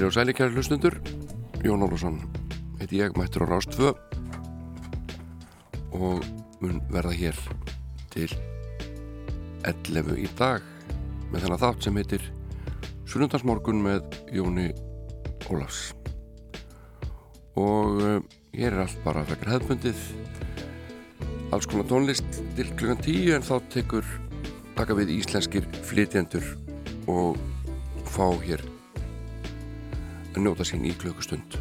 Heilir og sæli kæri hlustundur Jón Ólafsson heiti ég, mættur á Rástfö og mun verða hér til 11 í dag með þennan þátt sem heitir Sunnundansmorgun með Jóni Ólafs. Og uh, hér er allt bara fekkar hefðbundið alls konar tónlist til klukkan 10 en þá tekur taka við íslenskir flytjendur og fá hér að njóta sín í klukkustund.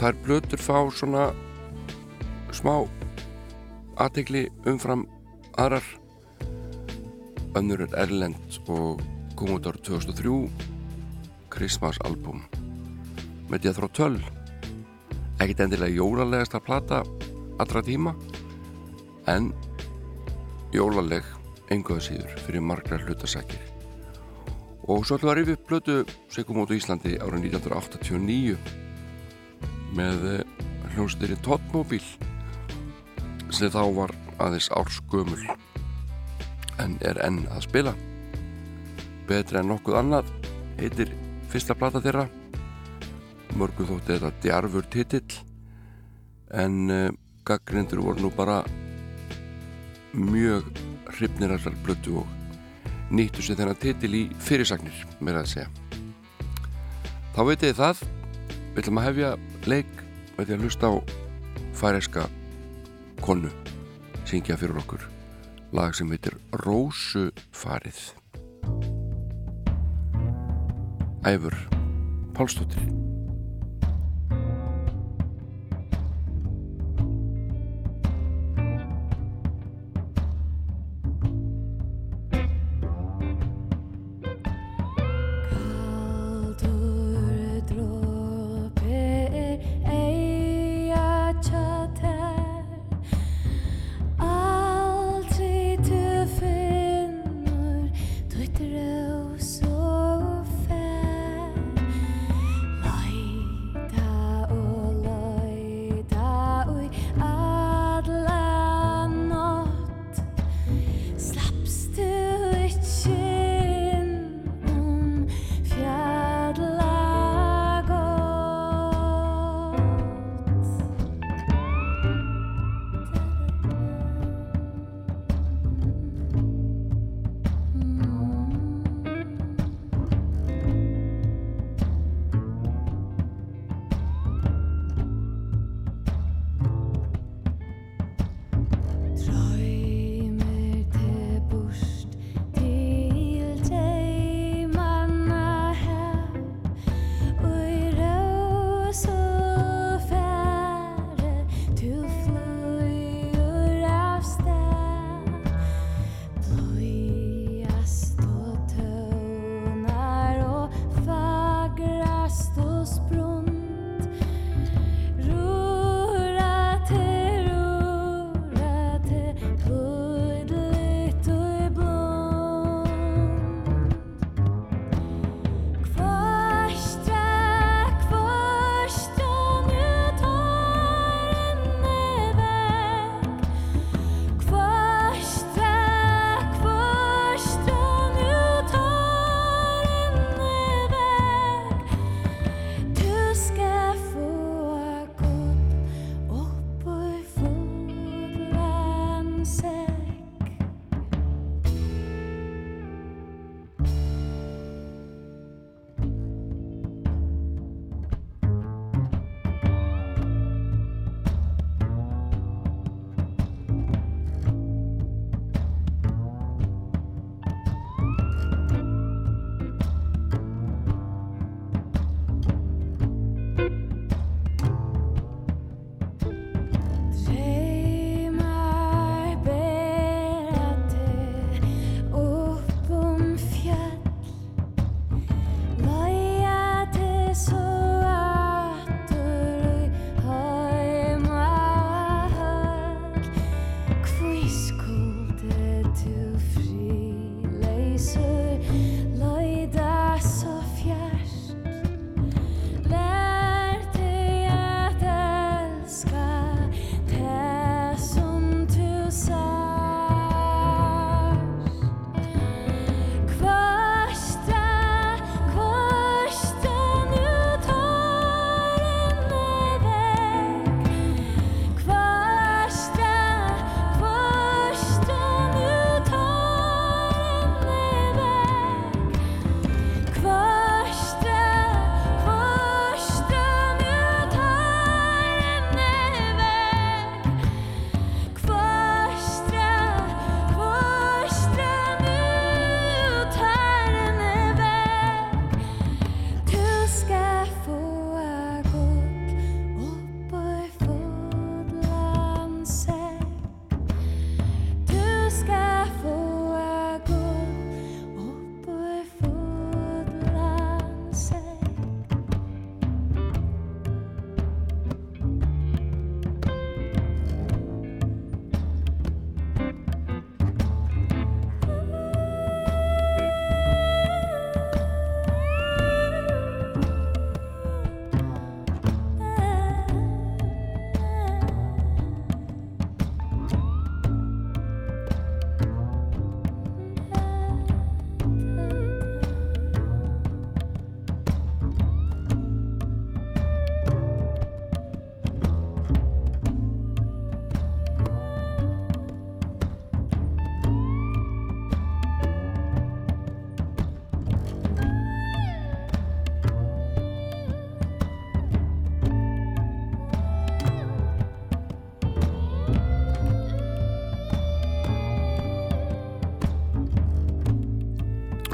Þær blötur fá svona smá aðtegli umfram aðrar. Önnur er Erlend og kom út árið 2003 Christmas album. Með Jethro Tull ekkert endilega jólalegast að plata allra tíma en jólaleg engaðu síður fyrir margra hlutasækir og svo ætlum við að rifja upp blötu á Íslandi árið 1989 með eh, hljómsdýri Tóttmóbíl sem þá var aðeins árskumul en er enn að spila. Betri en nokkuð annað heitir fyrsta plata þeirra. Mörgum þótti þetta djarfur titill en uh, gaggrindur voru nú bara mjög hrifnir allar blötu og nýttu sér þennan titil í fyrirsagnir meira að segja. Þá veit ég það við ætlum að hefja leik með því að hlusta á færeska konu syngja fyrir okkur. Lag sem heitir Rósu farið Æfur Pálstóttir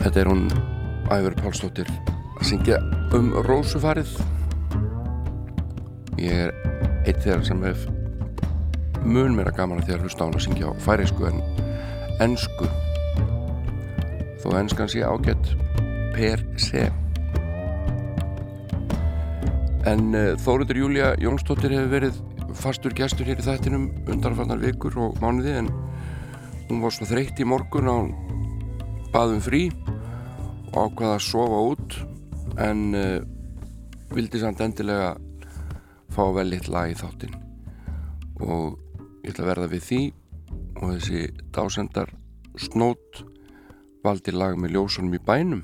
Þetta er hún Ævar Pálsdóttir að syngja um Rósufarið. Ég er eitt þegar sem hef mun mér að gaman að því að hlusta á hún að syngja á færisku en ennsku þó ennskan sé ágætt per se. En uh, Þóriður Júlia Jónsdóttir hefur verið fastur gestur hér í þættinum undanfarnar vikur og mánuði en hún var svo þreytt í morgun og baðum frí ákvaða að sofa út en uh, vildi samt endilega fá vel eitt lag í þáttin og ég ætla að verða við því og þessi dásendar snót valdi lag með ljósunum í bænum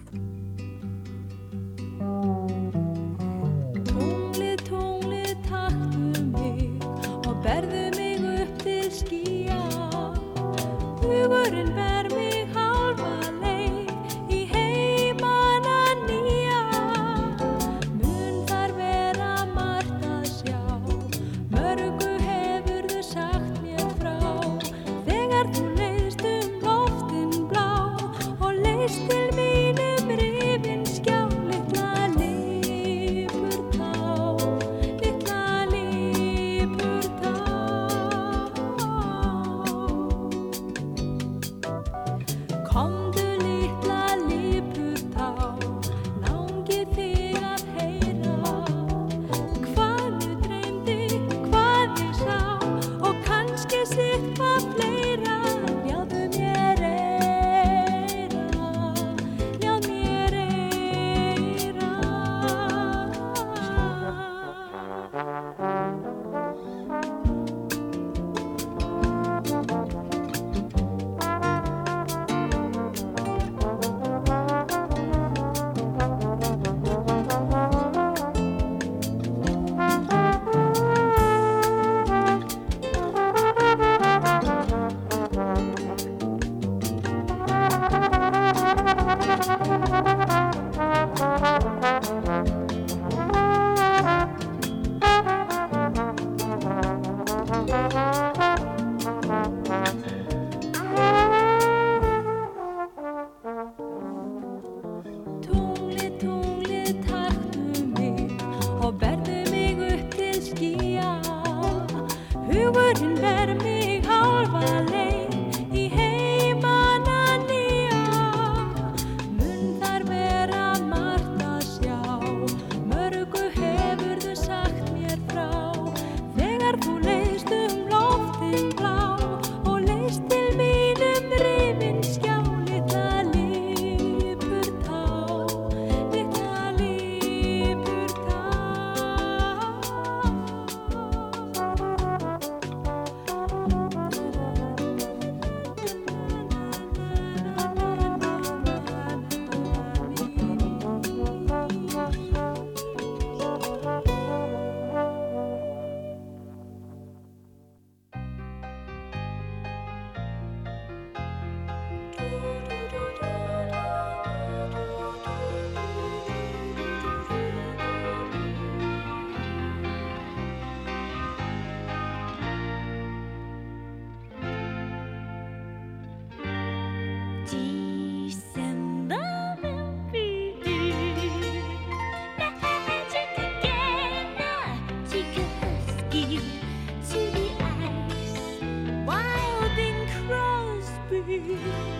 you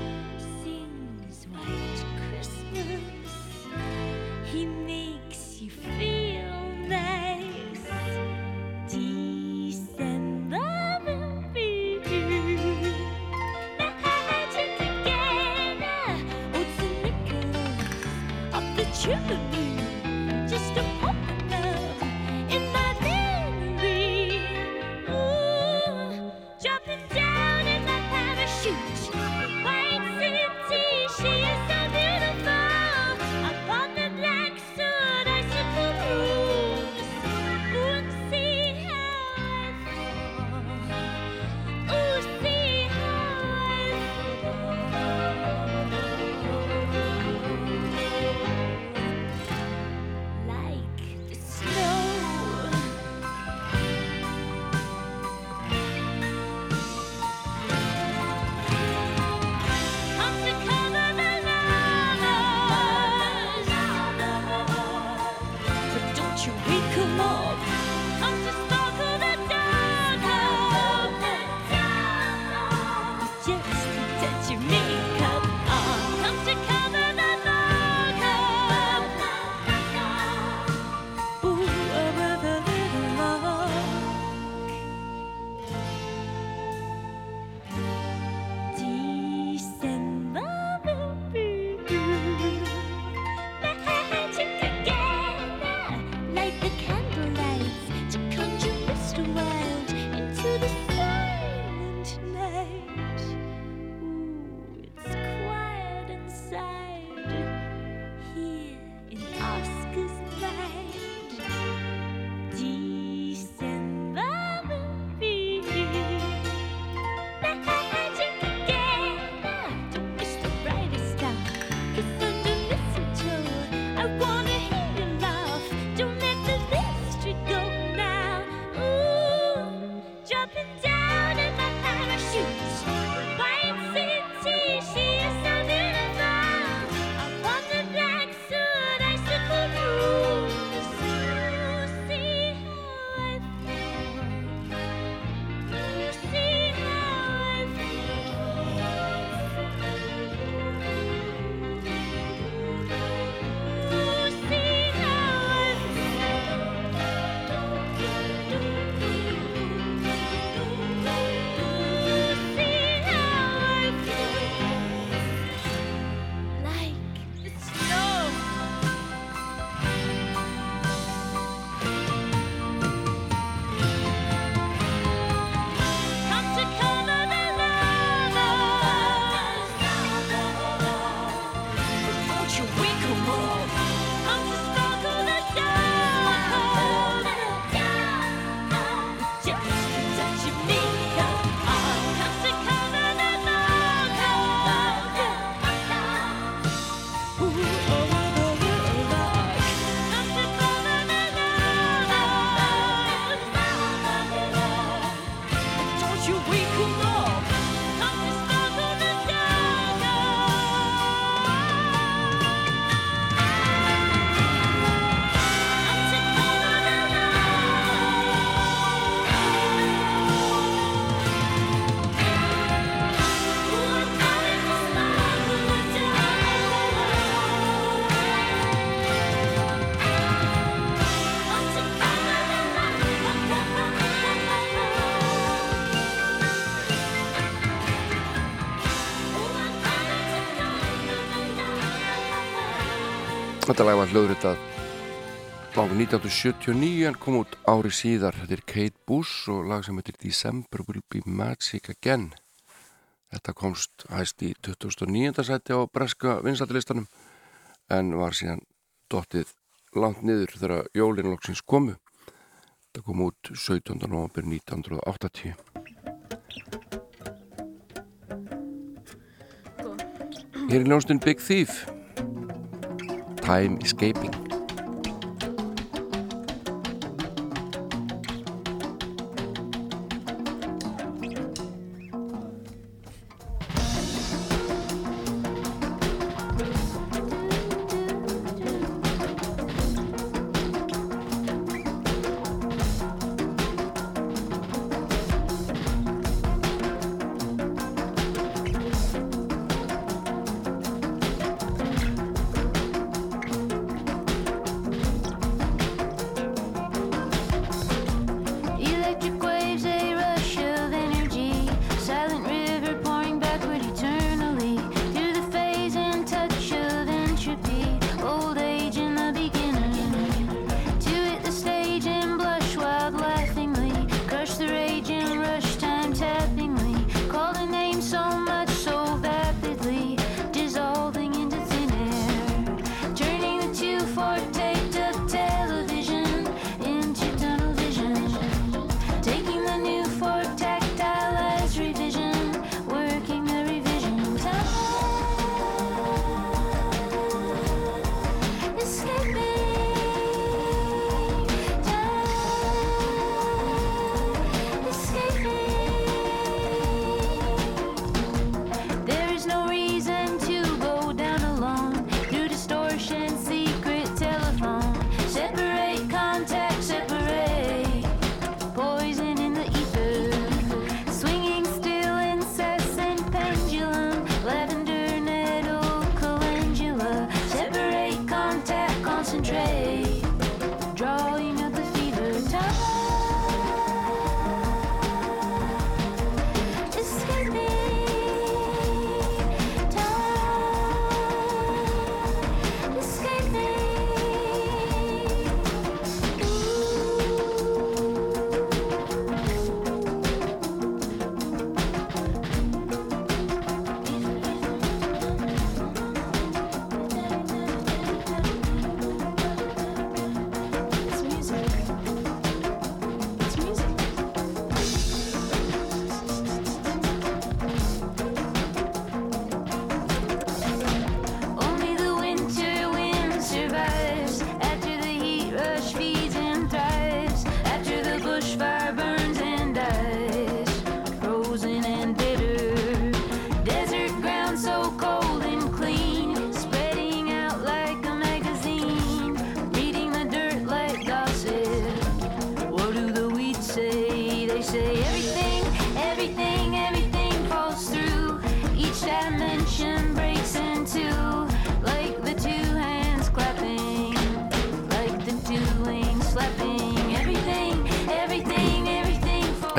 Þetta lag var hljóðritað lag 1979 en kom út ári síðar. Þetta er Kate Bush og lag sem heitir December Will Be Magic Again. Þetta komst hæst í 2009. sæti á breska vinsatilistanum en var síðan dottið langt niður þegar jólinlokksins komu. Þetta kom út 17. november 1980. Hér er ljónstun Big Thief Time Escaping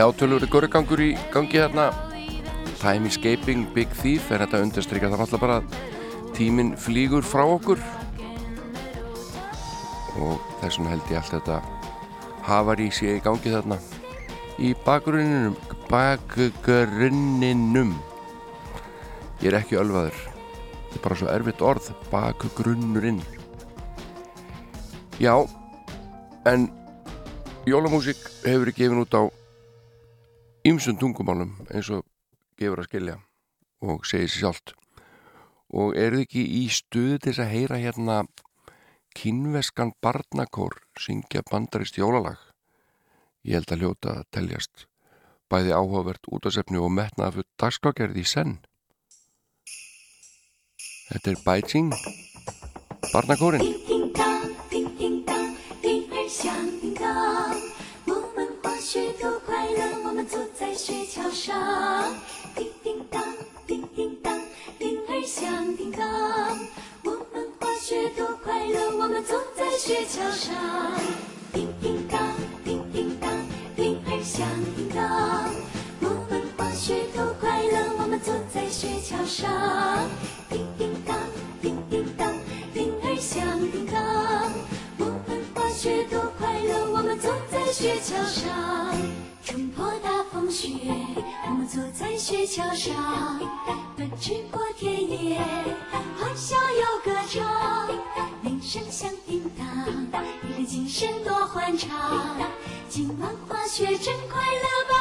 Já, tölur er görgangur í gangi þarna. Time Escaping, Big Thief en þetta undirstryka það náttúrulega bara að tíminn flýgur frá okkur. Og þess vegna held ég allt þetta hafar í sig í gangi þarna. Í bakgrunninum bakgrunninum ég er ekki ölvaður. Þetta er bara svo erfitt orð bakgrunnurinn. Já en jólamúsík hefur gefin út á ymsum tungumálum eins og gefur að skilja og segir sér sjálft. Og eru ekki í stuðu til að heyra hérna kynveskan barnakór syngja bandarist jólalag? Ég held að hljóta að teljast bæði áhugavert útasefni og metnaða fyrir dagskákerði í senn. Þetta er Bætsing barnakórin 许多快乐，我们坐在雪橇上，叮叮当，叮叮当，铃儿响叮当。我们滑雪多快乐，我们坐在雪橇上，叮叮当，叮叮当，铃儿响叮当。我们滑雪多快乐，我们坐在雪橇上，叮叮当，叮叮当，铃儿响叮当。雪多快乐，我们坐在雪橇上，冲破大风雪，我们坐在雪橇上，奔驰过田野，欢笑又歌唱，铃声响叮当，一个精神多欢畅。今晚滑雪真快乐，吧。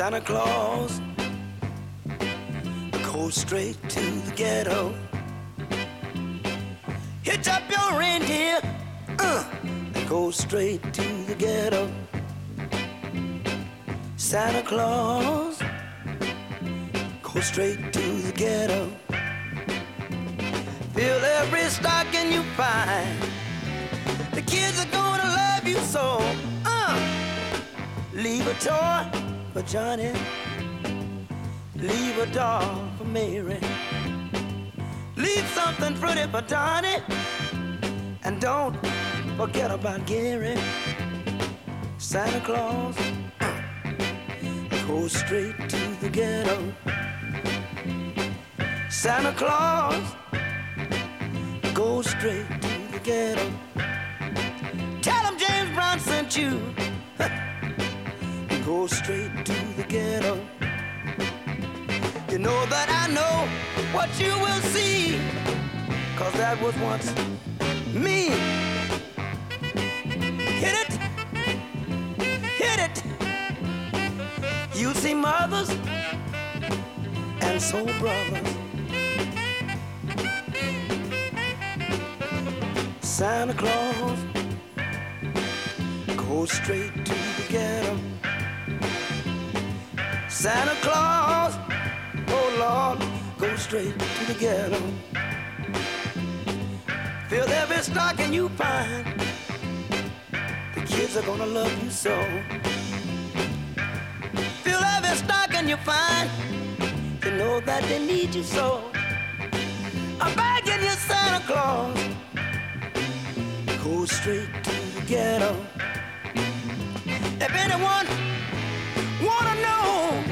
Santa Claus Go straight to the ghetto. Hitch up your reindeer, uh, and go straight to the ghetto. Santa Claus go straight to the ghetto. Fill every stocking you find. The kids are gonna love you so. Uh, leave a toy for Johnny. Leave a doll for Mary. Leave something pretty for Donnie. And don't forget about Gary. Santa Claus goes straight to the ghetto. Santa Claus goes straight to the ghetto. Tell him James Brown sent you go straight to the ghetto. You know that I know what you will see, cause that was once me. Hit it, hit it. You see mothers and soul brothers. Santa Claus goes straight to the ghetto. Santa Claus, oh Lord, go straight to the ghetto. Fill every stocking you find. The kids are gonna love you so. Fill every stocking you find. You know that they need you so. I'm begging you, Santa Claus, go straight to the ghetto. If anyone wanna know,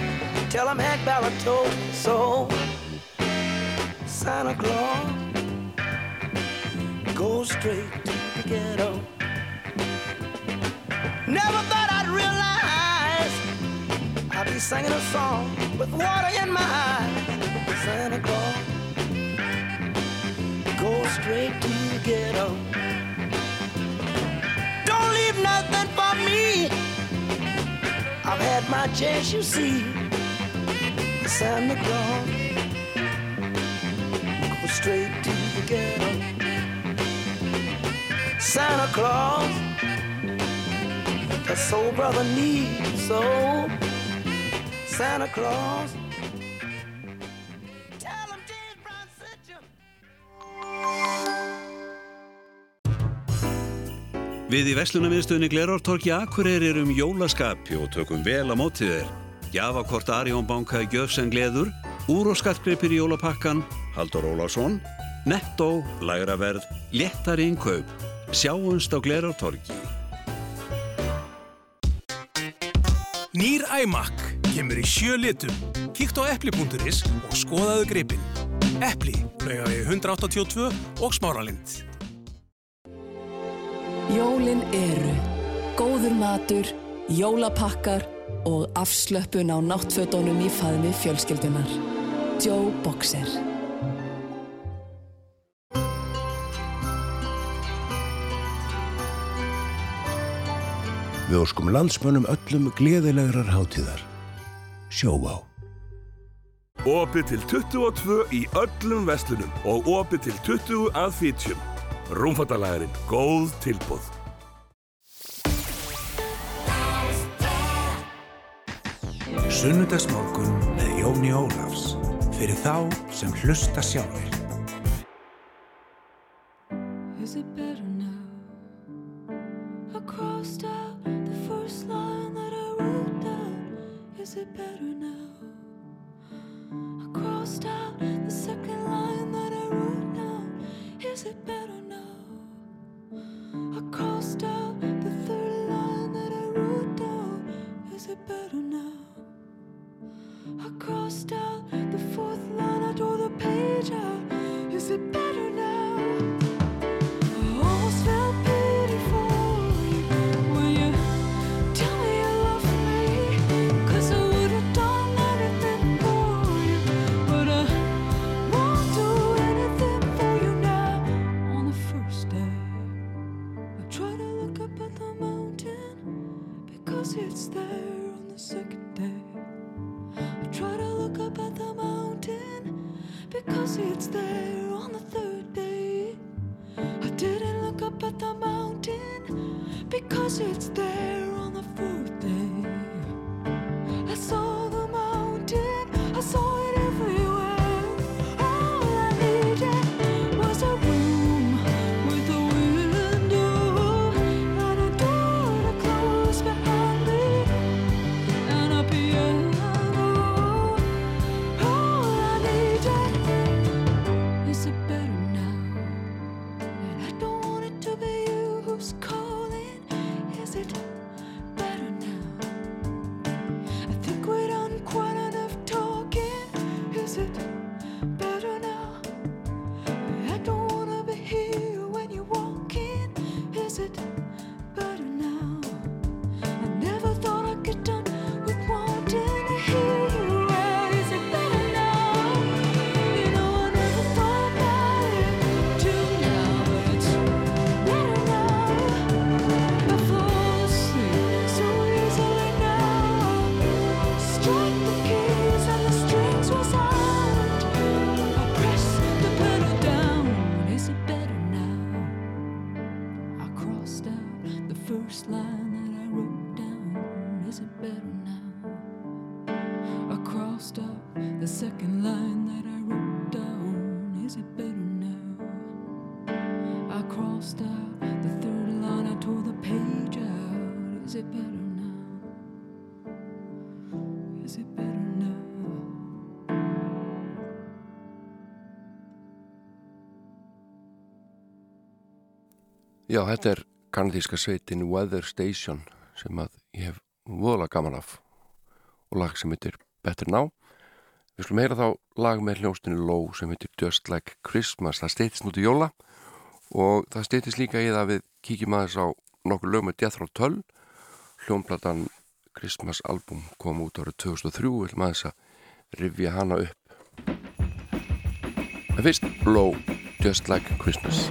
tell him Hank Ballard told so. Santa Claus, go straight to the ghetto. Never thought I'd realize I'd be singing a song with water in my eyes. Santa Claus, go straight to the ghetto. Don't leave nothing for me. I've had my chance, you see. Santa Claus, go straight to the ghetto. Santa Claus, the soul brother needs so. Santa Claus, Við í Vestlunarmiðstöðni Glerártorki Akureyri erum jólaskapi og tökum vel á mótið þér. Gjafakort Arjón Banka í Gjöfsen Gleður, Úr og skattgreipir í jólapakkan, Haldur Óláfsson, Netto, Læraverð, Léttar innkaup. Sjáumst á Glerártorki. Nýr æmakk kemur í sjö litum. Kíkt á eppli.is og skoðaðu greipin. Eppli, hlauga við 182 og smáralind. Jólin eru góður matur, jólapakkar og afslöpun á náttfötunum í faðmi fjölskyldunar. Joe Boxer Við óskum landsmönnum öllum gleðilegrar hátíðar. Sjóvá. Opið til 22 í öllum vestlunum og opið til 20 að fítjum. Rúmfattalagarinn, góð tilbúð. Sunnudagsmorgun með Jóni Ólafs. Fyrir þá sem hlusta sjálfur. crossed out the third line that I wrote down. Is it better now? I crossed out the fourth line, I tore the page out. Is it better now? Já, þetta er kanadíska sveitin Weather Station sem að ég hef vola gaman af. Og lag sem heitir Better Now. Við skulum heyra þá lag með hljóstinu Low sem heitir Just Like Christmas. Það steytist nú til jóla og það steytist líka í það við kíkjum aðeins á nokkur lög með Jethro Tull hljómplatan Christmas album kom út árið 2003 við viljum aðeins að rivja hana upp. En fyrst Low Just Like Christmas.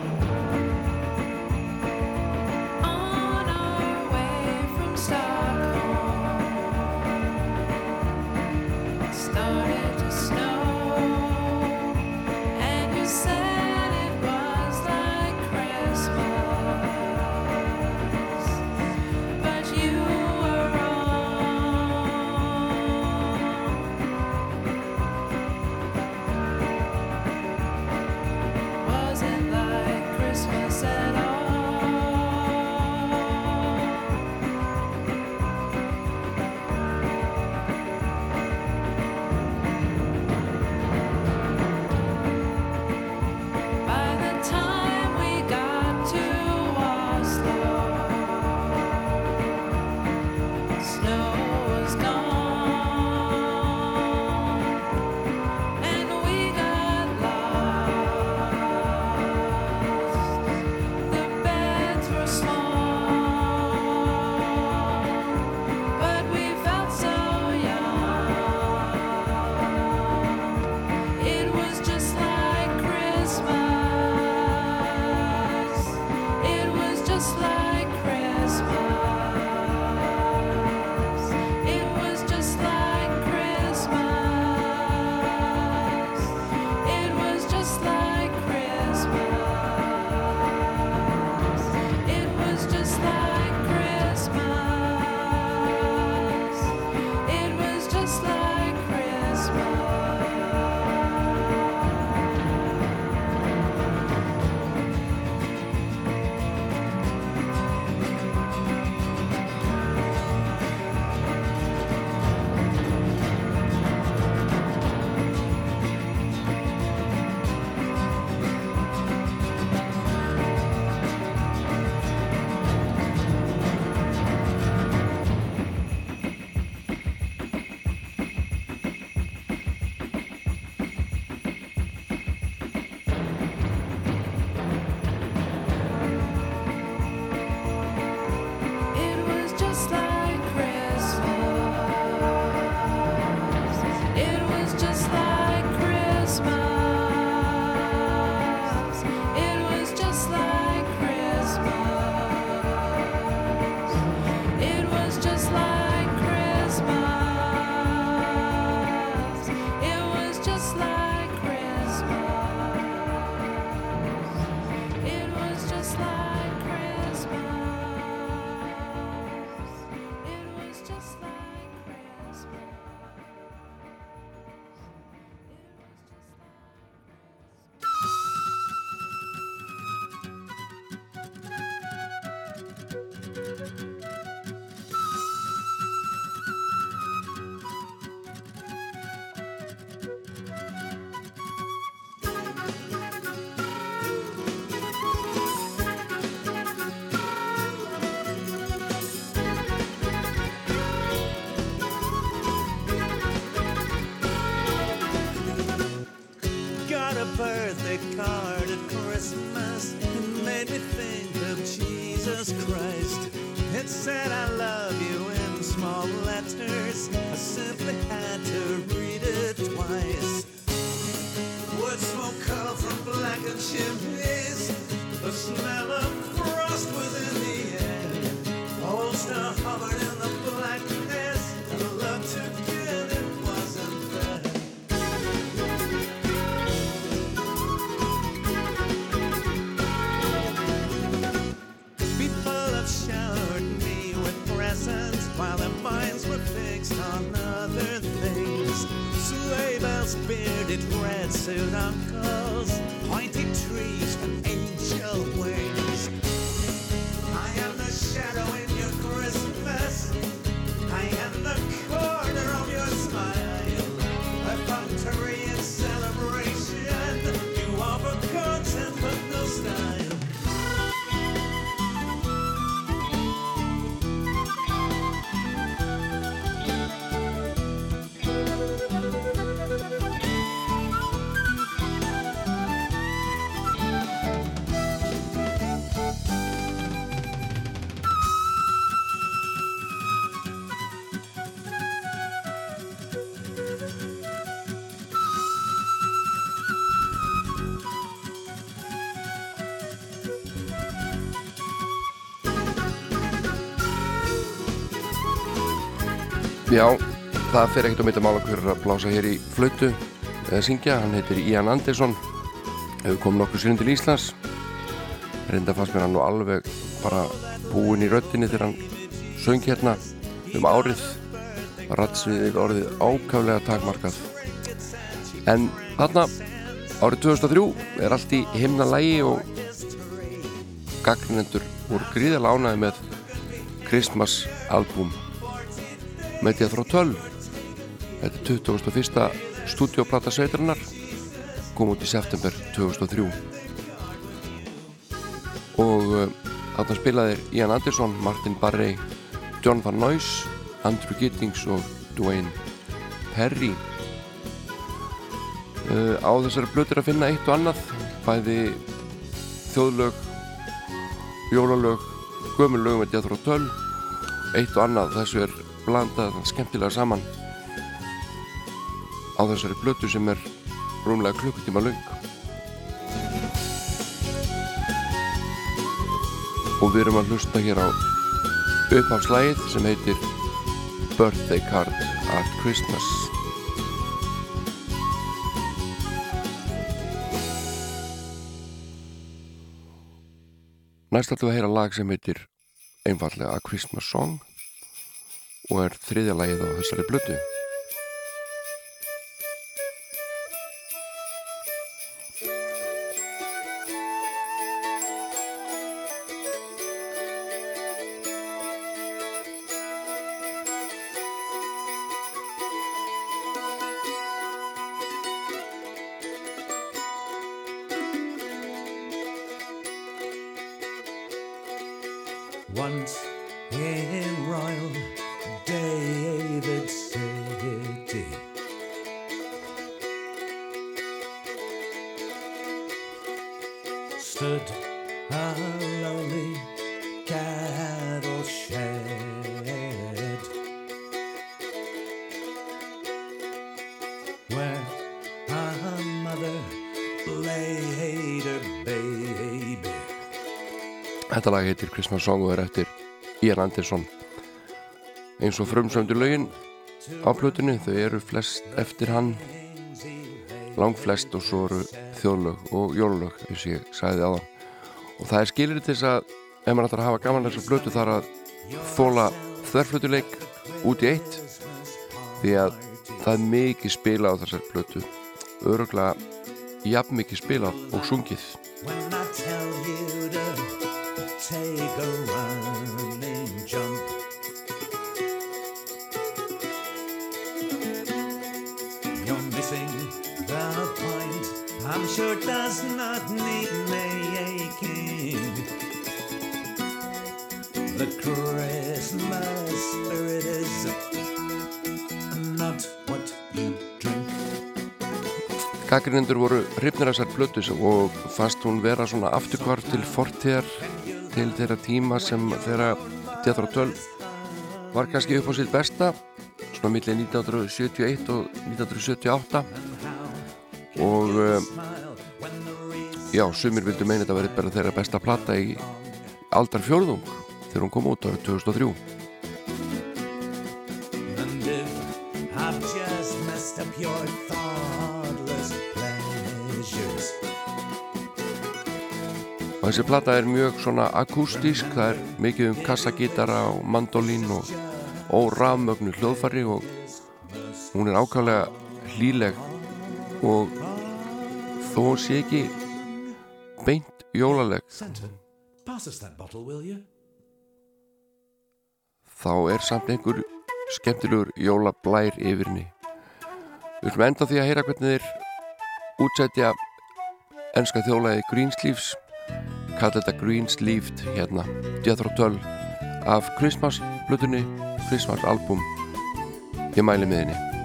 Jesus Christ. It said, I love you in small letters. I simply had to read it twice. Wood smoke curled from blackened chimneys. The smell of bearded red suit uncles, pointy trees and angel wings. I am the shadow það fer ekkert um þetta mála hver er að blása hér í flötu eða syngja, hann heitir Ian Anderson hefur komið nokkuð sinnum til Íslands. Reynda fannst mér hann nú alveg bara búinn í röttinni þegar hann söng hérna um árið. Rattsviðið orðið ákaflega takmarkað. En þarna árið 2003 er allt í himna lægi og gagnendur voru gríðalega ánæði með Christmas album. Media frá 12 Þetta er 21. stúdioplata sveitarinnar kom út í september 2003 og uh, þarna spilaðir Ian Anderson, Martin Barrey John Van Noys, Andrew Giddings og Dwayne Perry. Uh, á þessari blötur að finna eitt og annað bæði þjóðlög jólalög, gömulög með 12 eitt og annað. Þessu er blandað skemmtilega saman á þessari blötu sem er rúmlega klukkutíma laung og við erum að hlusta hér á upphafslægið sem heitir Birthday Card at Christmas. Næst ætlum við að heyra lag sem heitir einfallega A Christmas Song og er þriðja lagið á þessari blötu Þetta lag heitir Christmas Song og er eftir Ian Anderson. Eins og frumsöndu lögin á plötunni þau eru flest eftir hann langflest og svo eru þjóðlög og jólulög eins og ég á það og það er skilir til þess að ef maður ætlar að hafa gaman þessar plötu þar að þóla þverflutuleik út í eitt því að það er mikið spila á þessar plötu. Öruglega jafn mikið spila og sungið gaggrinendur voru hrifnir af þessar plötu og fannst hún vera svona afturkvar til fortíðar til þeirra tíma sem þeirra Jethro Tull var kannski upp á sitt besta svona millir 1971 og 1978 og uh, já, sumir vildu meina þetta verið bara þeirra besta plata í aldar fjórðung þegar hún kom út árið 2003 og þessi plata er mjög svona akústísk það er mikið um kassagítara og mandolín og, og rafmögnu hljóðfari og hún er ákvæmlega hlýleg og þó sé ekki beint jólaleg þá er samt einhver skemmtilegur jólablær yfir henni. Við viljum enda því að heyra hvernig þeir útsetja ennska þjólaði Greensleeves kalla þetta Greensleeved hérna, Jethro Tull af Christmas blutunni Christmas album ég mæli með henni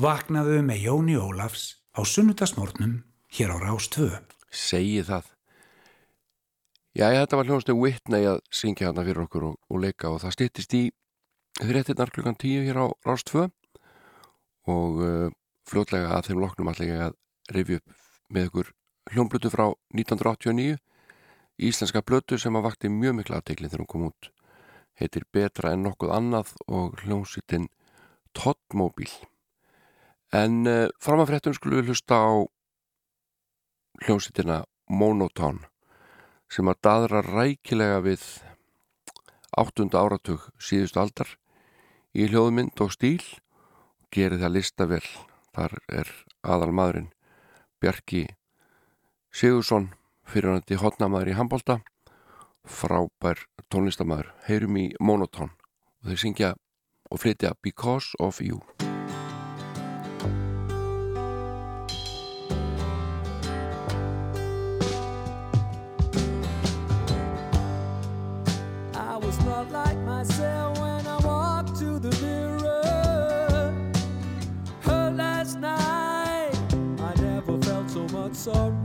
Vaknaðu með Jóni Ólafs á sunnudagsmórnum hér á Rás 2. Segji það. Já, þetta var hljóðastu Whitney að syngja hana fyrir okkur og, og leika og það stýttist í þréttinnar klukkan 10 hér á Rás 2 og uh, fljótlega að þeim loknum ég að rifja upp með ykkur hljónblötu frá 1989 íslenska blötu sem að vakti mjög miklu aðtegli þegar hún kom út heitir Betra en nokkuð annað og hljónsittin Toddmobil en uh, fram að fréttum skulum við hlusta á hljónsittina Monotone sem að daðra rækilega við áttunda áratug síðustu aldar í hljóðmynd og stíl gerir það lista vel. Þar er aðal maðurinn Bjarki Sigursson fyrirhandi hotnamaður í handbólta frábær tónlistamæður heyrum í Monotone og þeir syngja og flytja Because of You sorry.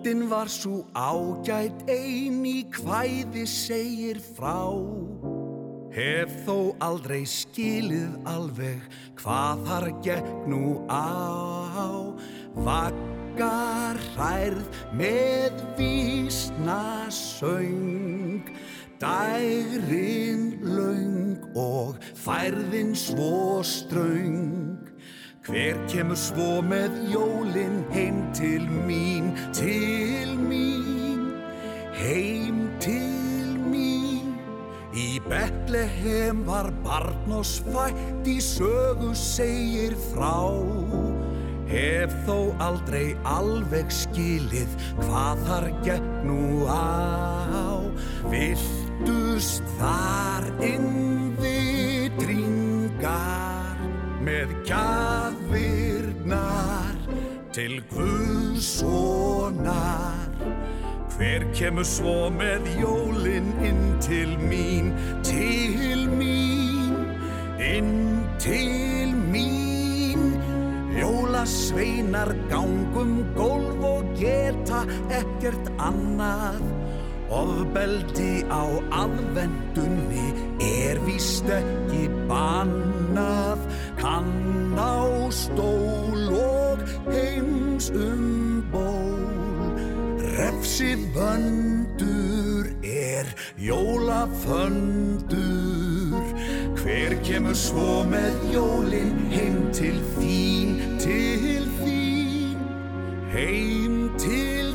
Nóttin var svo ágætt ein í kvæði segir frá. Hef þó aldrei skilið alveg hvað þar gekk nú á. Vaggar hærð með vísna söng Dægrin laung og færðin svo ströng Hver kemur svo með jólin heim til mín, til mín, heim til mín. Í Betlehem var barn og svætt í sögu segir frá. Hef þó aldrei alveg skilið hvað þar gekk nú á. Viltust þar innvitringar með gjafirnar til Guðssonar. Hver kemur svo með jólin inn til mín, til mín, inn til mín. Jólasveinar gangum gólf og geta ekkert annað. Ofbeldi á aðvendunni er víst ekki bannað. Kann á stól og heims um ból. Refsið vöndur er jólaföndur. Hver kemur svo með jólin heim til þín, til þín, heim til þín.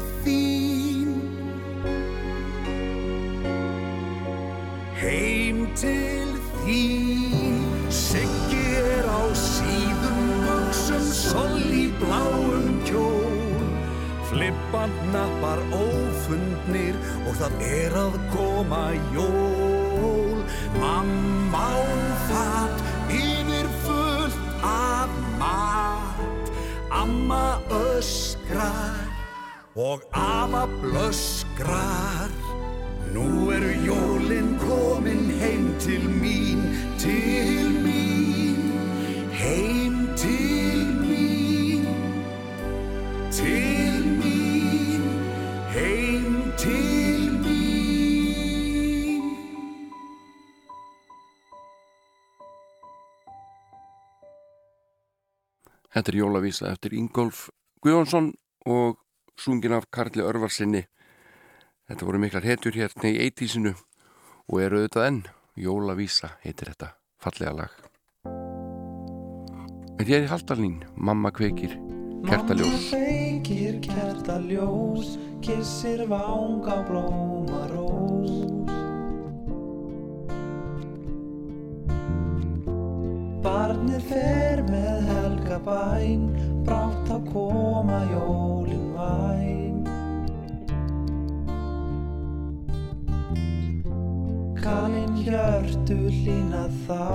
Flippan nappar ófundnir og það er að koma jól. Mamma á fatt yfir fullt af mat. Amma öskrar og afa blöskrar. Nú eru jólin komin heim til mín, til mín, heim til mín, til mín, Þetta er jólavísa eftir Ingolf Guðjónsson og sungin af Karli Örvarsinni. Þetta voru miklar hetjur hérna í eitísinu og eru auðvitað enn. Jólavísa heitir þetta fallega lag. En hér í Haldalín, mamma kveikir kertaljós. Mamma kveikir kertaljós, kissir vang á blómarós. Barnið fer með helga bæn, brátt að koma jólin væn. Kalinn hjörtu hlýna þá,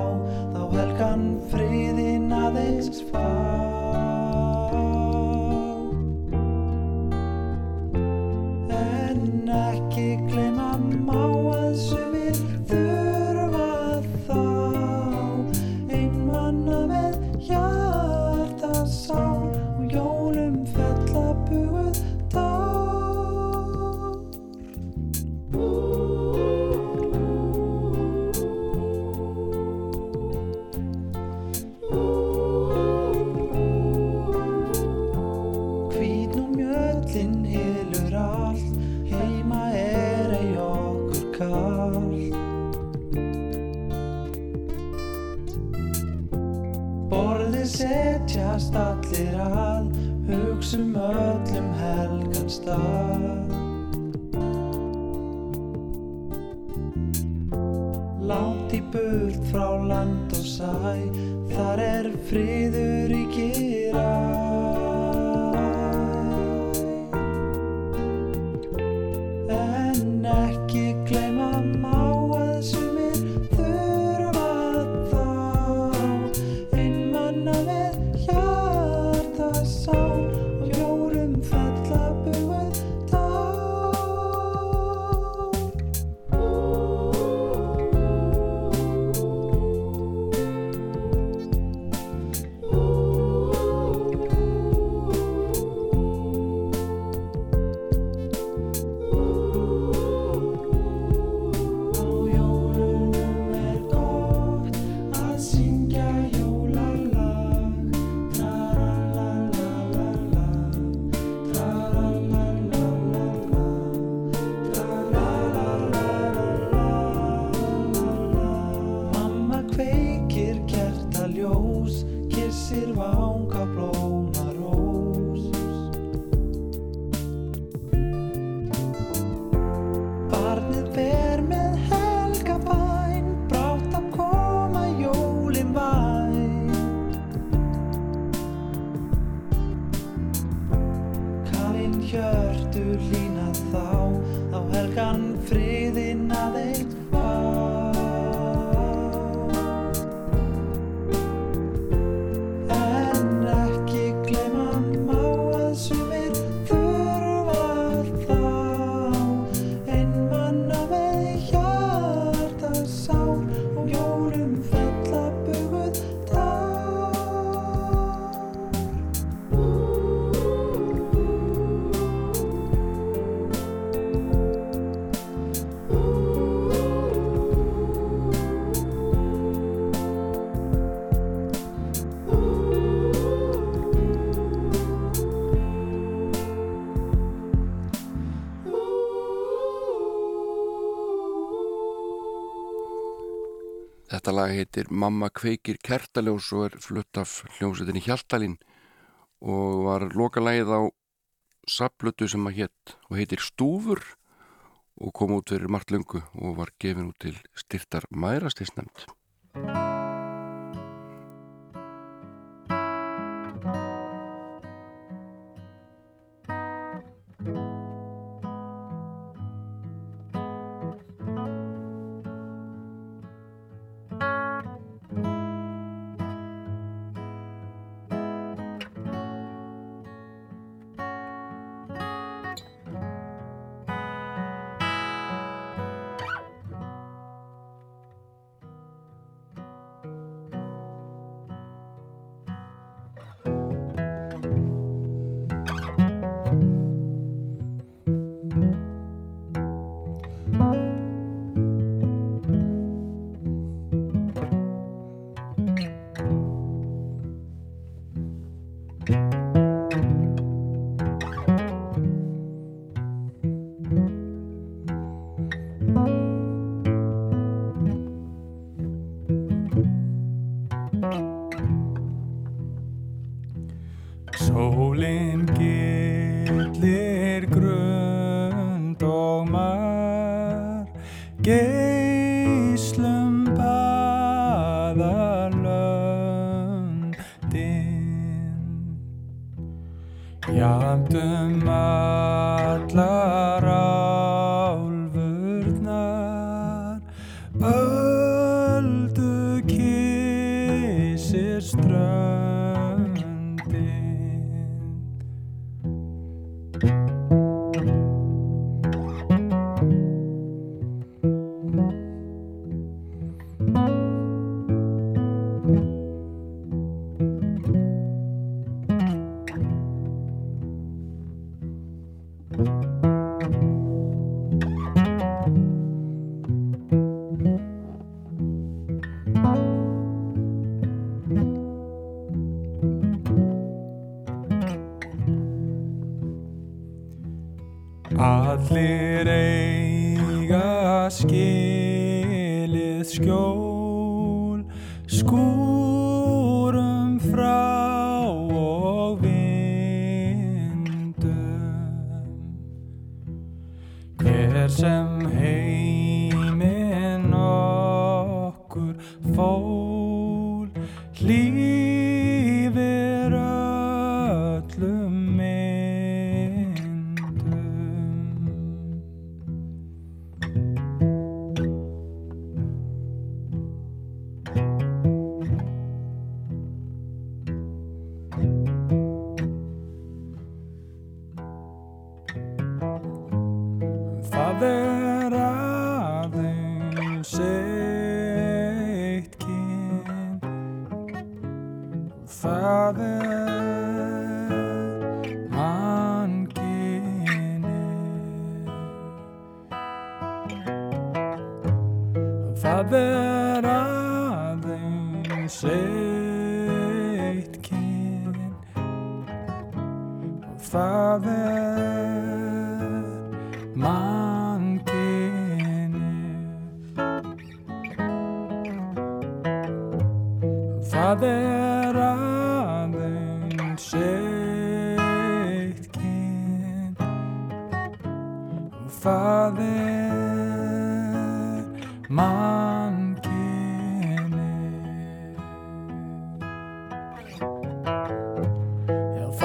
þá helgan friðin aðeins fá. Ekki gleyma má þar er friður í gera. lag heitir Mamma kveikir kertaljós og er flutt af hljómsveitinni Hjaltalín og var lokalægið á saplötu sem að hétt og heitir Stúfur og kom út fyrir margt lungu og var gefin út til styrtar mærastinsnæmt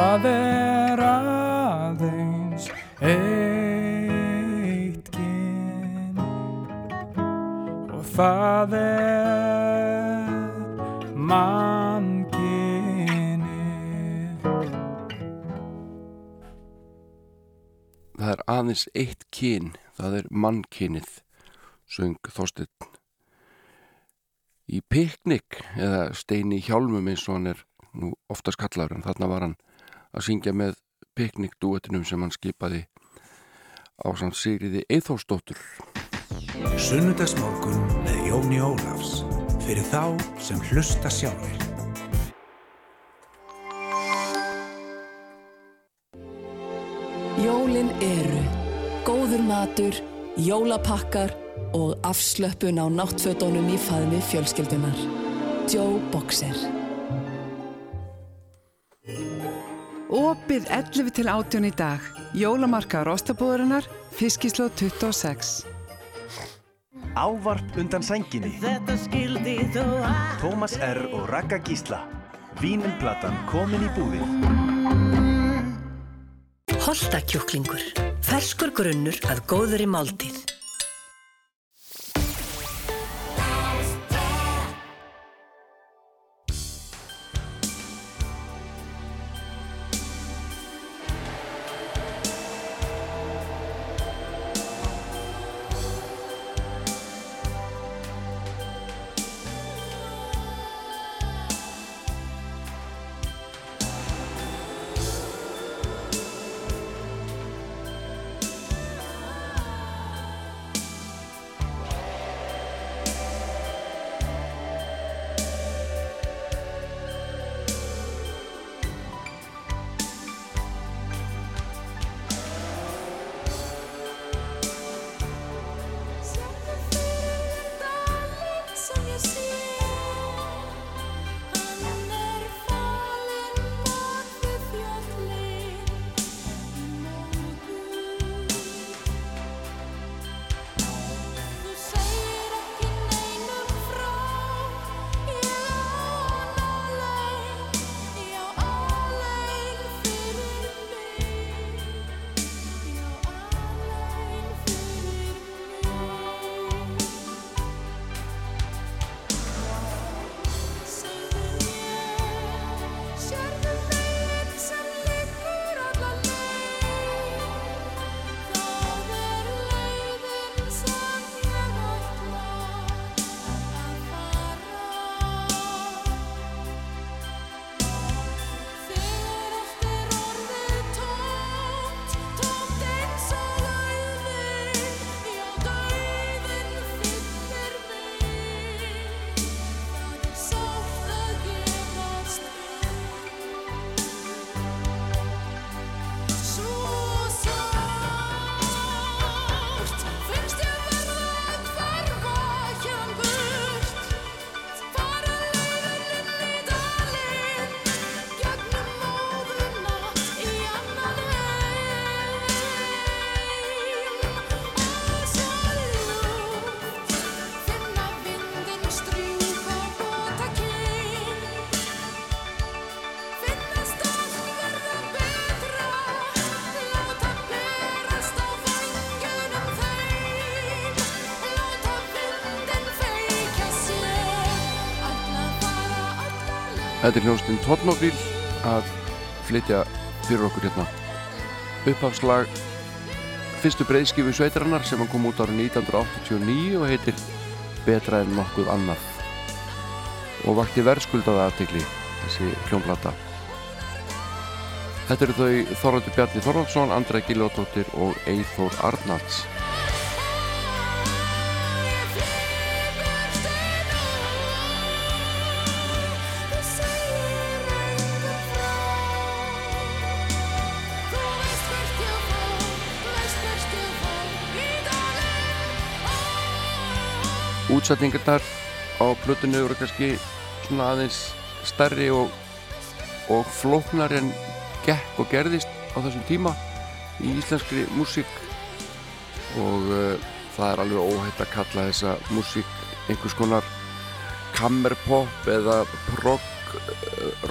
Það er aðeins eitt kyn og það er mannkynni. Það er aðeins eitt kyn, það er mannkynnið, söng Þorstein í piknik eða stein í hjálmum eins og hann er nú oftast kallar en þarna var hann að syngja með piknikdúetinum sem hann skipaði á samt Sigriði Eithósdóttur. Sunnudagsmorgun með Jóni Ólafs fyrir þá sem hlusta sjálfur. Jólin eru góður matur, jólapakkar og afslöppun á náttfötunum í faðmi fjölskyldunar. Joe Boxer. Opið 11 til 18 í dag. Jólamarkaður Óstabúðurinnar, Fiskislóð 26. Ávarp undan sænginni Þetta skildi þó að Tómas R. og Ragga Gísla Vínumplatan komin í búðir Holtakjúklingur. Ferskur grunnur að góðri máltíð. Þetta er hljónstinn Totnofíl að flytja fyrir okkur hérna. Upphafslag fyrstu breyðskifu sveitarinnar sem kom út árið 1989 og heitir Betra en nokkuð annað. Og vakti verðskuldaða aðtegli þessi hljónplata Þetta eru þau Þorvaldur Bjarni Þorvaldsson, Andra Giljóttóttir og Eithór Arnalds Útsetningarnar á plötunni eru kannski svona aðeins stærri og, og flóknar en gekk og gerðist á þessum tíma í íslenskri músík. Og uh, það er alveg óhætt að kalla þessa músík einhvers konar kammerpop eða prog,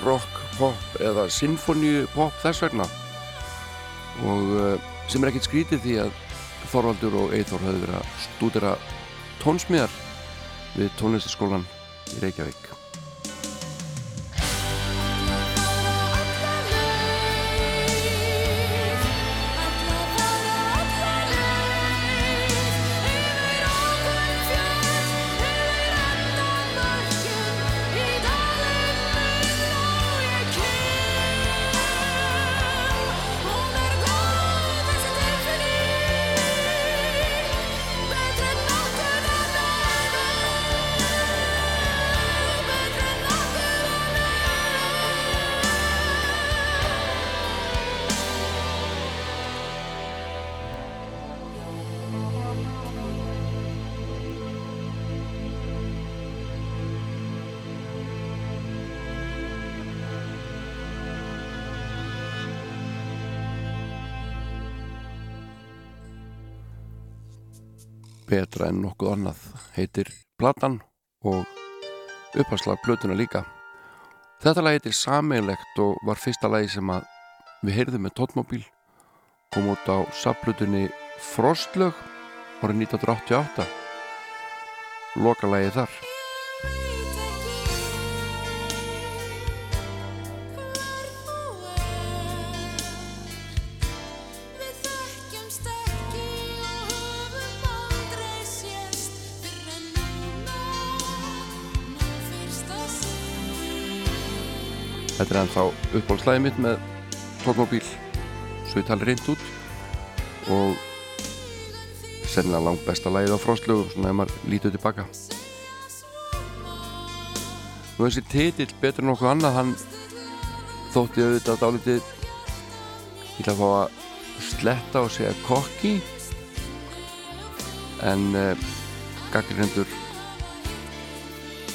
rock pop eða sinfoníu pop þess vegna. Og uh, sem er ekkert skrítið því að Þorvaldur og Eithor höfðu verið að stúdera tónsmíðar við tónlistaskólan í Reykjavík betra en nokkuð annað heitir Platan og upphanslag blötuna líka. Þetta lag heitir Sameilegt og var fyrsta lagi sem að við heyrðum með Tóttmóbíl kom út á saplutunni Frostlög árið 1988 lokalagi þar Þetta er ennþá uppbólslæðið mitt með tókmóbíl svo ég tali reynd út og sennilega langt besta lægið á frostlögum svona ef maður lítið tilbaka. Nú þessi titill betur en okkur annað hann þótti auðvitað dálítið ég ætla að fá að sletta og segja kokki en uh, gaggrindur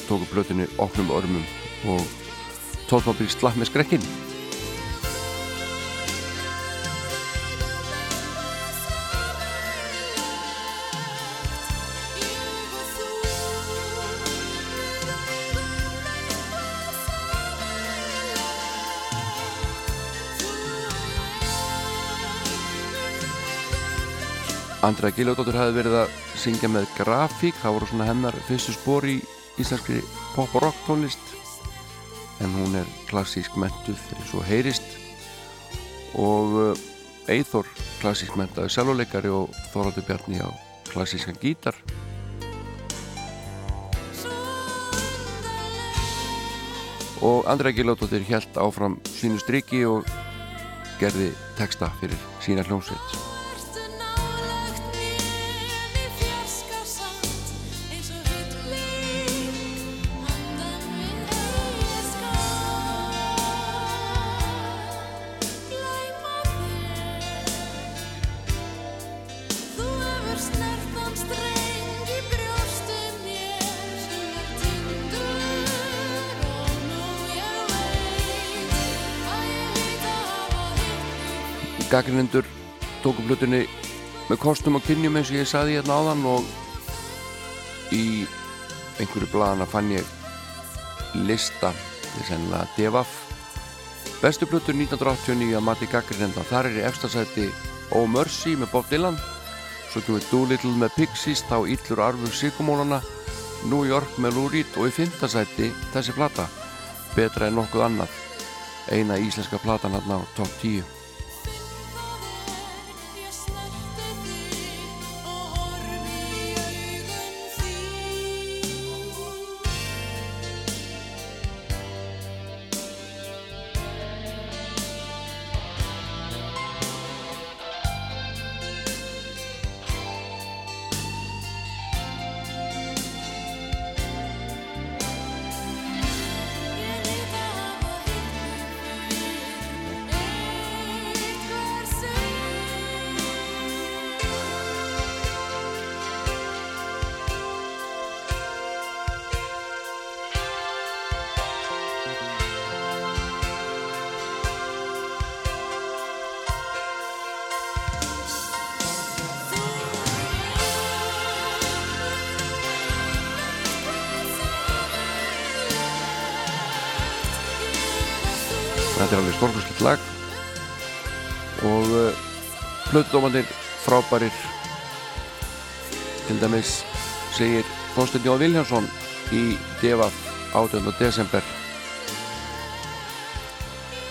tóku blötinu opnum örmum og tóðmábíl slapp með skrekkin Andra Giljóðdóttur hafi verið að syngja með grafík, það voru svona hennar fyrstu spór í íslenskri pop og rock tónlist en hún er klassísk mentuð eins og heyrist. Og Eithor klassísk mentaði selvoleikari og Þorvaldur Bjarni á klassískan gítar. Og Andra Giljóðdóttir held áfram sínu striki og gerði texta fyrir sína hljómsveit gaggrinendur tóku blutunni með kostum og kynjum eins og ég saði hérna áðan og í einhverju bladana fann ég lista er sennilega Devaf bestu blutur 1989 að mati gaggrinenda þar er í efstasæti Oh Mercy með Bob Dylan. Svo kemur Doolittle með Pixies þá Íllur Arfur Sigumólana New York með Lou Reed og í fymtasæti þessi plata betra en nokkuð annað. Eina íslenska platan hérna á top 10 Þetta er alveg stórkustlega lag og uh, plötudómandir frábærir til dæmis segir Þorstein Jóð Viljánsson í Devaf 18. desember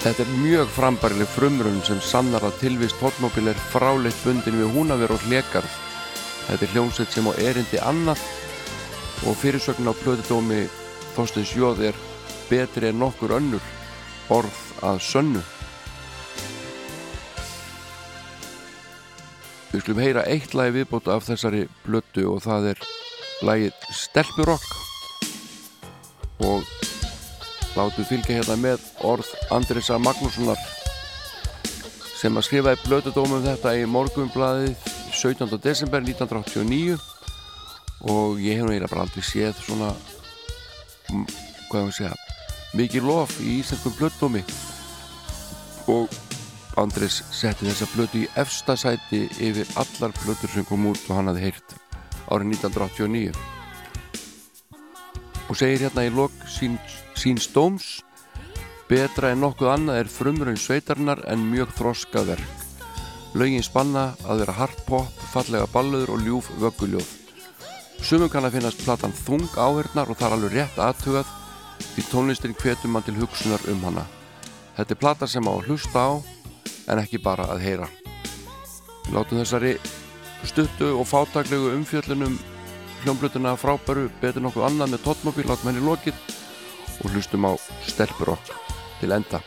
Þetta er mjög frambærileg frumrun sem sannar að tilvist tóttmóbil er fráleitt bundin við húnaver og hlekarð. Þetta er hljómsveit sem á erindi annað og fyrirsögn á plötudómi Þorsteins Jóð er betri en nokkur önnur orð að sönnu. Við skulum heyra eitt lagi viðbóta af þessari blötu og það er lagið Stelpurokk og látum fylgja hérna með orð Andrisa Magnússonar sem að skrifaði blötudómum þetta í morgunbladið 17. desember 1989 og ég hef nú eiginlega bara aldrei séð svona hvað ég að segja mikið lof í íslenskum blötudómi og Andris setti þessa blötu í efsta sæti yfir allar blötur sem kom út og hann hafði heyrt árið 1989 og segir hérna í lok sín, sín stóms betra en nokkuð annað er frumrun sveitarinnar en mjög þroskað verk. Lögin spanna að vera hard pop, fallega ballöður og ljúf vögguljóð. Sumum kann að finnast platan þung áhernar og það er alveg rétt aðtugað því tónlistin hvetur mann til hugsunar um hana. Þetta er plata sem á að hlusta á en ekki bara að heyra. Við látum þessari stuttu og fátaklegu umfjöllunum hljómblutuna frábæru betur nokkuð annað með tóttmóbíl látum henni lokið og hlustum á stelpurokk til enda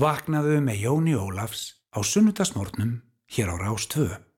Vaknaðu með Jóni Ólafs á sunnudagsmórnum hér á Rástvö.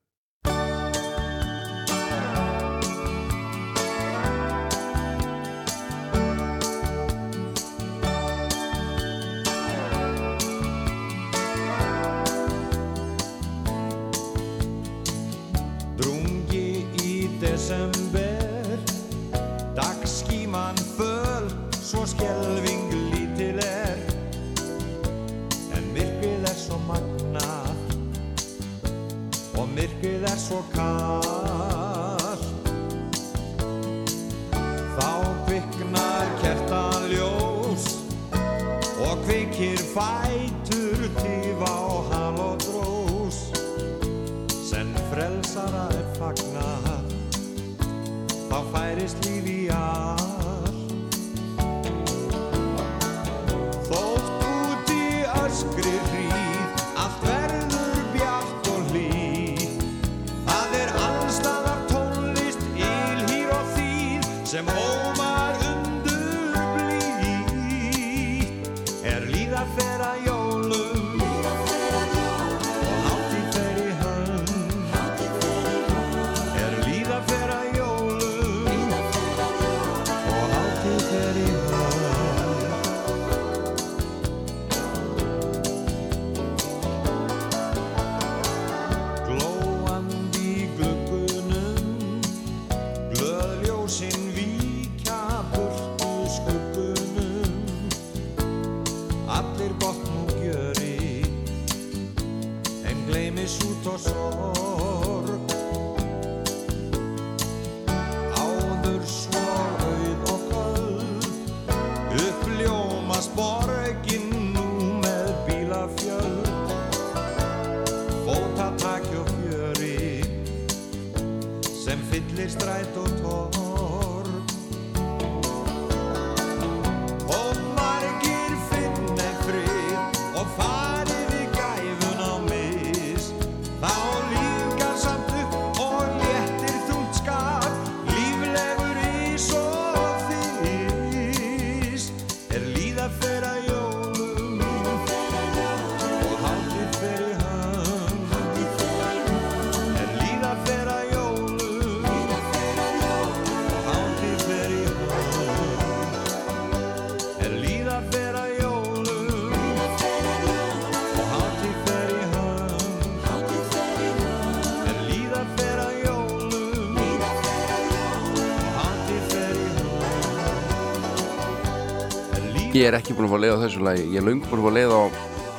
ég er ekki búin að fá að leiða á þessu lagi. Ég er laung búin að fá að leiða á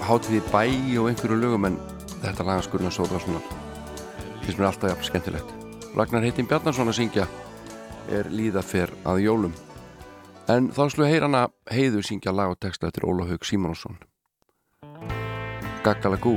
hátíði bæ og einhverju lögum en þetta lagaskurna sóða svona. Finnst mér alltaf jafn skemmtilegt. Ragnar Heitin Bjarnarsson að syngja er líðaferð að jólum. En þá sluðu heyrana heiðu syngja lag og texta eftir Óla Haug Simonsson Gaggala Gú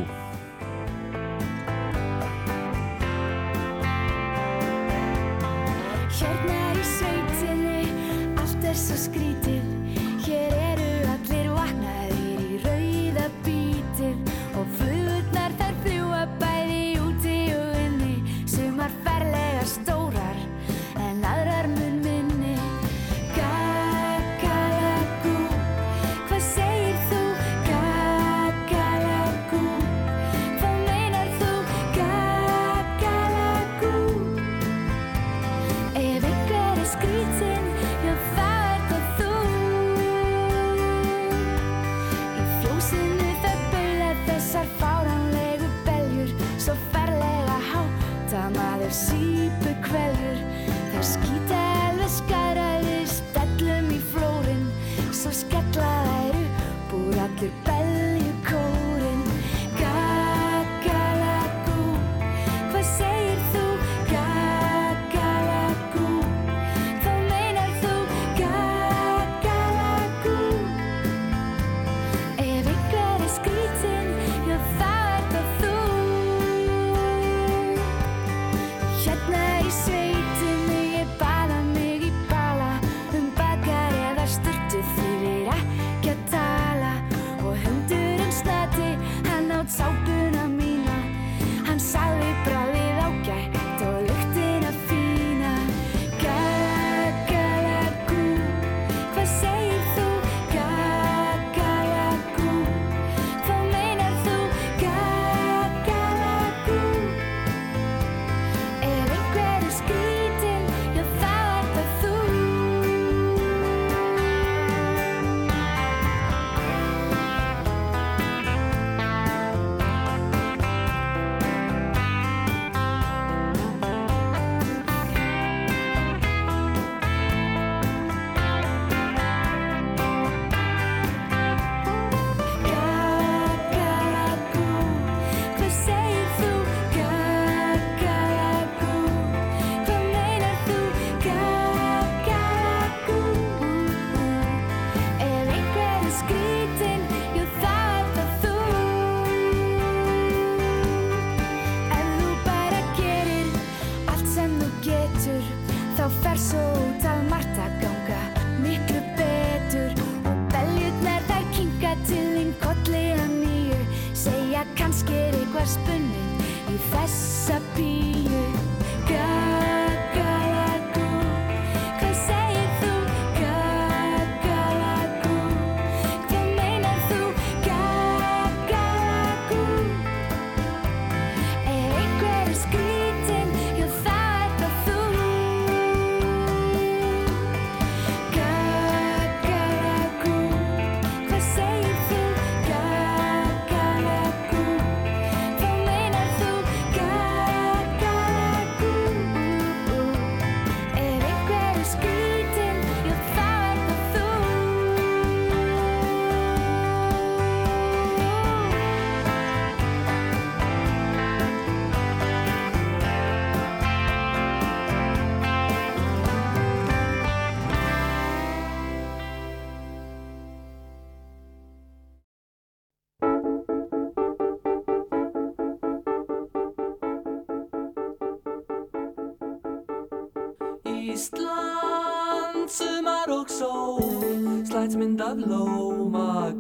Jasmine Ludlow, my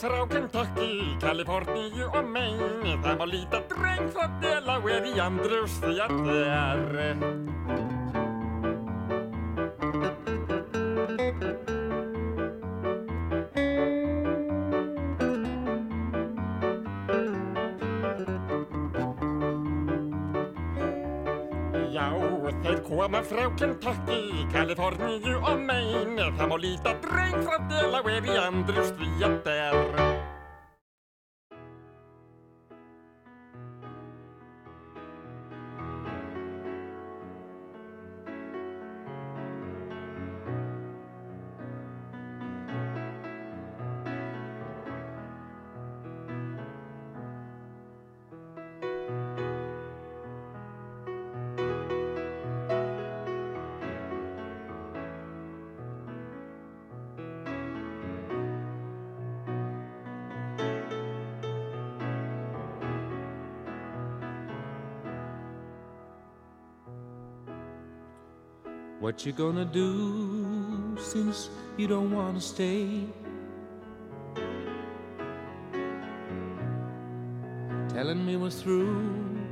strákan takk í Kaliforníu og Maine Það má líta dreng það dela og er í andrus því að það er koma frá Kentucky, Kaliforníu og Maine, það má líta dreng frá Delaware í andru stvíjar der. What you gonna do since you don't wanna stay? Telling me we're through,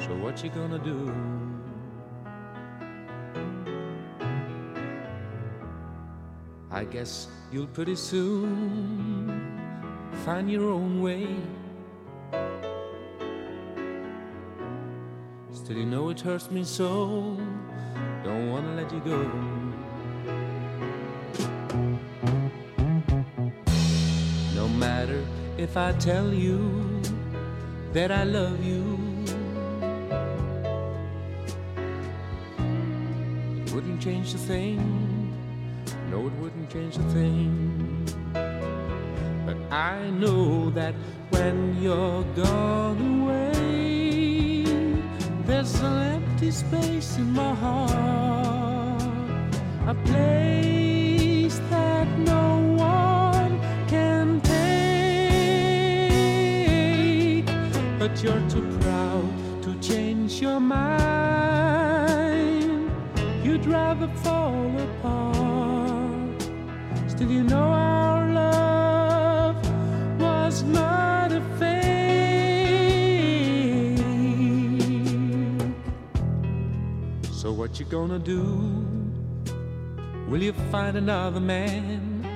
so what you gonna do? I guess you'll pretty soon find your own way. Still, you know it hurts me so don't wanna let you go. No matter if I tell you that I love you, it wouldn't change a thing. No, it wouldn't change a thing. But I know that when you're gone away, there's an empty space in my heart, a place that no one can take. But you're too proud to change your mind. You'd rather fall apart. Still, you know our gonna do? Will you find another man?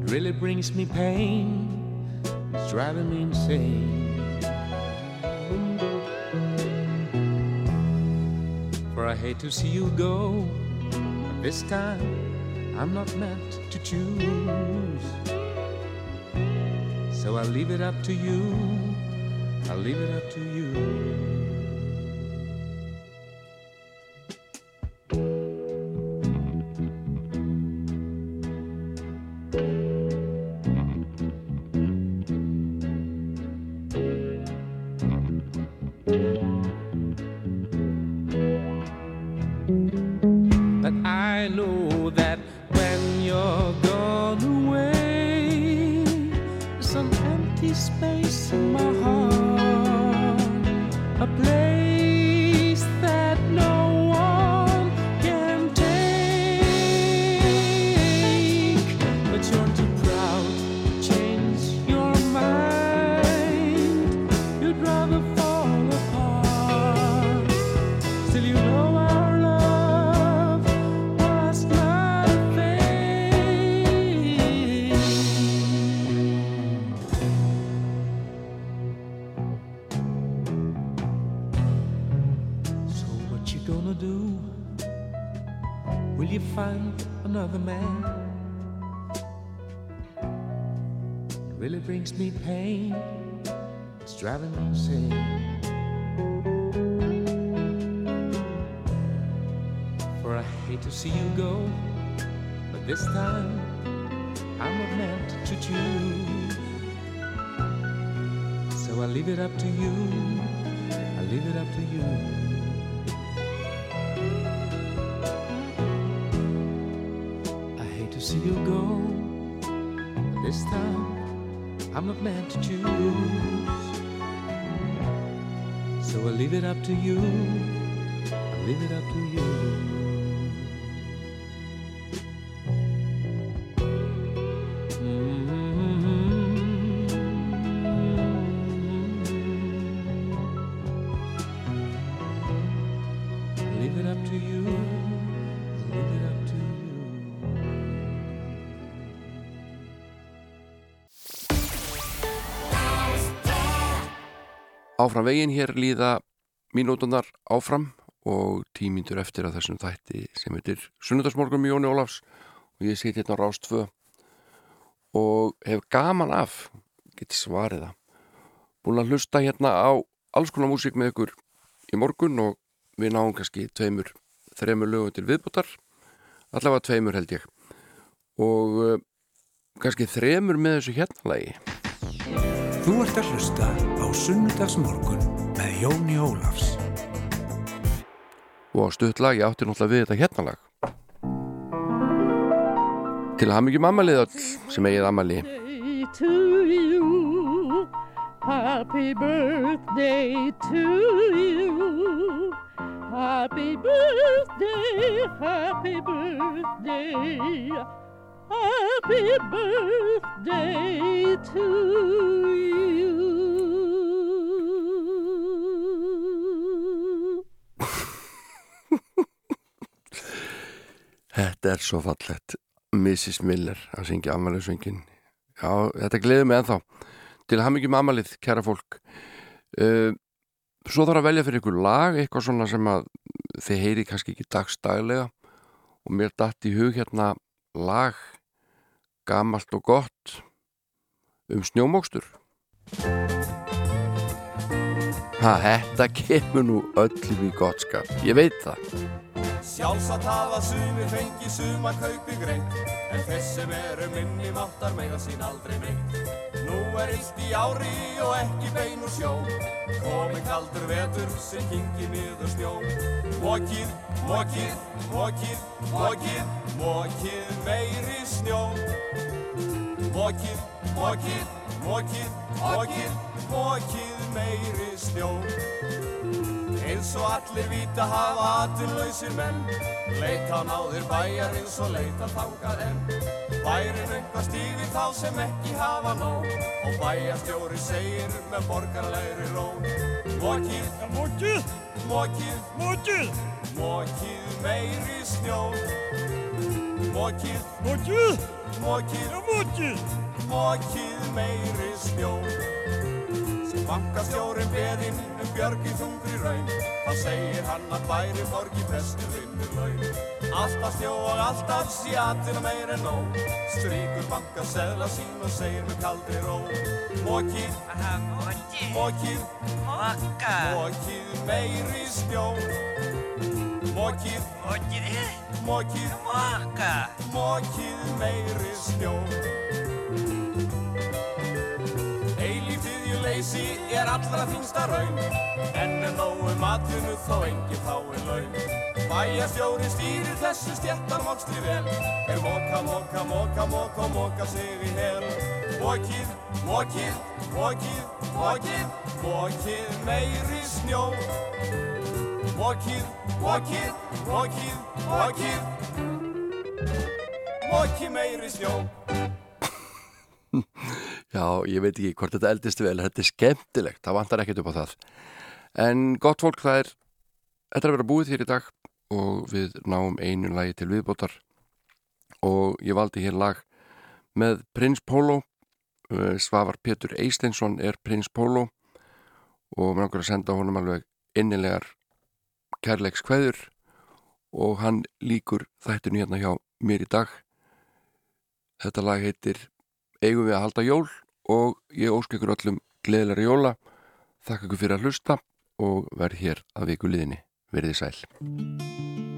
It really brings me pain. It's driving me insane. For I hate to see you go. But this time I'm not meant to choose. So I'll leave it up to you. I'll leave it up to you. Not meant to choose. So I leave it up to you. I leave it up to you. Áfram veginn hér líða mínútunar áfram og tímyndur eftir að þessum þætti sem heitir Sunnudasmorgun með Jóni Ólafs og ég siti hérna á Rást 2 og hef gaman af geti svarið það búin að hlusta hérna á alls konar músík með ykkur í morgun og við náum kannski tveimur, þreimur lögum til viðbútar allavega tveimur held ég. Og uh, kannski þremur með þessu hérna lagi Þú ert að hlusta á Sunnudagsmorgun með Jóni Ólafs. og á stutt lag, ég átti náttúrulega við þetta hérna lag til að hafa mikið mammalið öll sem eigið ammali to you. Happy birthday to you. Happy birthday, happy birthday happy birthday to you. Þetta er svo fallett Mrs. Miller að syngja ammaliðsvöngin Já, þetta gleður mig ennþá. Til hamingjum ammalið, kæra fólk. Uh, Svo þarf að velja fyrir ykkur lag, eitthvað svona sem að þið heyri kannski ekki dagstælega og mér dætt í hug hérna lag gamalt og gott um snjómókstur Ha, þetta kemur nú öllum í gottskap ég veit það Sjálfsagt hafa sumir fengi suma kaupi greint En þeir sem eru minni máttar mega sín aldrei neitt. Nú er illt í ári og ekki bein úr sjó. Komi kaldur vetur sem kingi niður snjó. Mókið, mókið, mókið, mókið, mókið meiri snjó. Mókið, mókið, mókið, mókið, mókið meiri snjó Eins og allir vita hafa aturlausir menn. Leita á náðir bæjar eins og leita þangað enn. Bærin eitthvað stífi þá sem ekki hafa nóg. Og bæjarstjóri segir með borgarlegri ró Mókið, mókið, mókið, mókið Mókið meiri snjó Mókið, mókið, mókið, mókið Mókið meiri snjó sem bankastjórin beðinn um björgi þungri raun þá segir hann að bæri borgi bestu vinnur laun alltaf snjó og alltaf sjatina meir en nóg. Stríkur bankaseðla sín og segir með kaldri ró. Mókið mókið mókið meiri snjó. Mókið mókið mókið meiri snjó leysi er allra þingsta raun. En er nógu matinu þó enginn fái laun. Bæjarstjóri stýrir þessu stjættarmokstri vel. Er móka, móka, móka, móka, móka sig í hel. Mókið, mókið, mókið, mókið, mókið meiri snjó. Mókið, mókið, mókið, mókið Mókið meiri snjó Já, ég veit ekki hvort þetta eldist vel, þetta er skemmtilegt, það vantar ekkert upp á það. En gott fólk, það er, þetta er að vera búið þér í dag og við náum einu lagi til viðbótar og ég valdi hér lag með Prins Pólo, Svavar Pétur Eisteinsson er Prins Pólo og mér langar að senda honum alveg innilegar kærleiks kveður og hann líkur þættinu hérna hjá mér í dag. Þetta lag heitir eigum við að halda jól og ég ósk ykkur öllum gleðilega jóla. Þakka ykkur fyrir að hlusta og verð hér að viku liðinni. Verðið sæl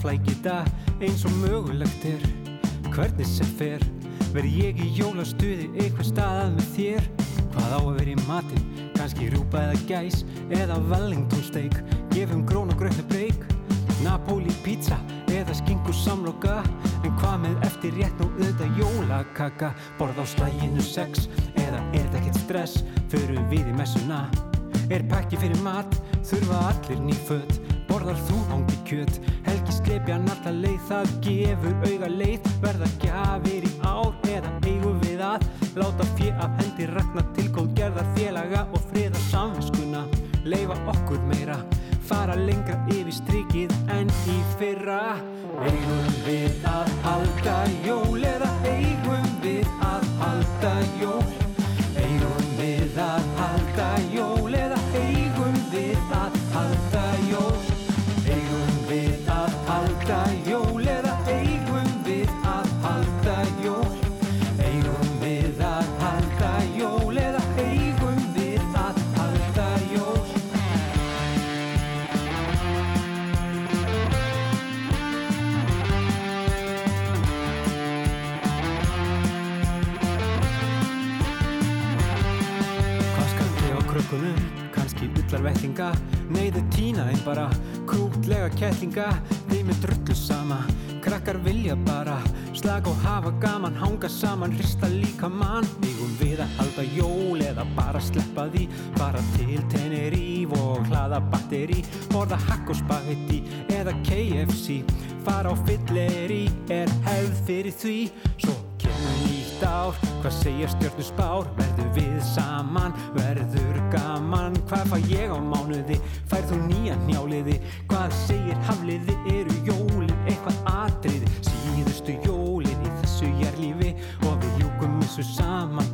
Reynum að flækita eins og mögulegt er. Hvernig sem fer Verð ég í jólastuði eitthvað staðað með þér. Hvað á að vera í matinn? Kanski rúpa eða gæs Eða Wellington steak Gefum grón og gröfni breyk Napoli pizza eða skingu samloka. En hvað með eftir rétt og auðvitað jólakaka? Borð á slæginu sex Eða er þetta ekkert stress? Förum við í messuna? Er pakki fyrir mat, þurfa allir ný föt Borðar þú hangi kjöt, helgi skleipjan alltaf leið Það gefur auga leið, verða gjafir í ár Eða eigum við að láta fjö af hendi Ragnar til góð gerðar félaga og friða samvinskuna Leifa okkur meira, fara lengra yfir strikið en í fyrra. Eigum við að halda jól eða eigum við að halda jól ullar vettinga Neyðu tína einn bara, krútlega kettlinga. Þeim er drullu sama, Krakkar vilja bara slag og hafa gaman Hanga saman, hrista líka mann. Eigum við að halda jól eða bara sleppa því? Bara til Teneríf og hlaða batteri Borða hakk og spagetti eða KFC Fara á fylleri er hefð fyrir því. Svo nýtt ár Hvað segir stjórnum spár? Verður við saman? Verður gaman? Hvað fá ég á mánuði? Fær þú nýja njáliði? Hvað segir hafliði? Eru jólin eitthvað atriði? Síðustu jólin í þessu jærlífi Og við ljúkum þessu saman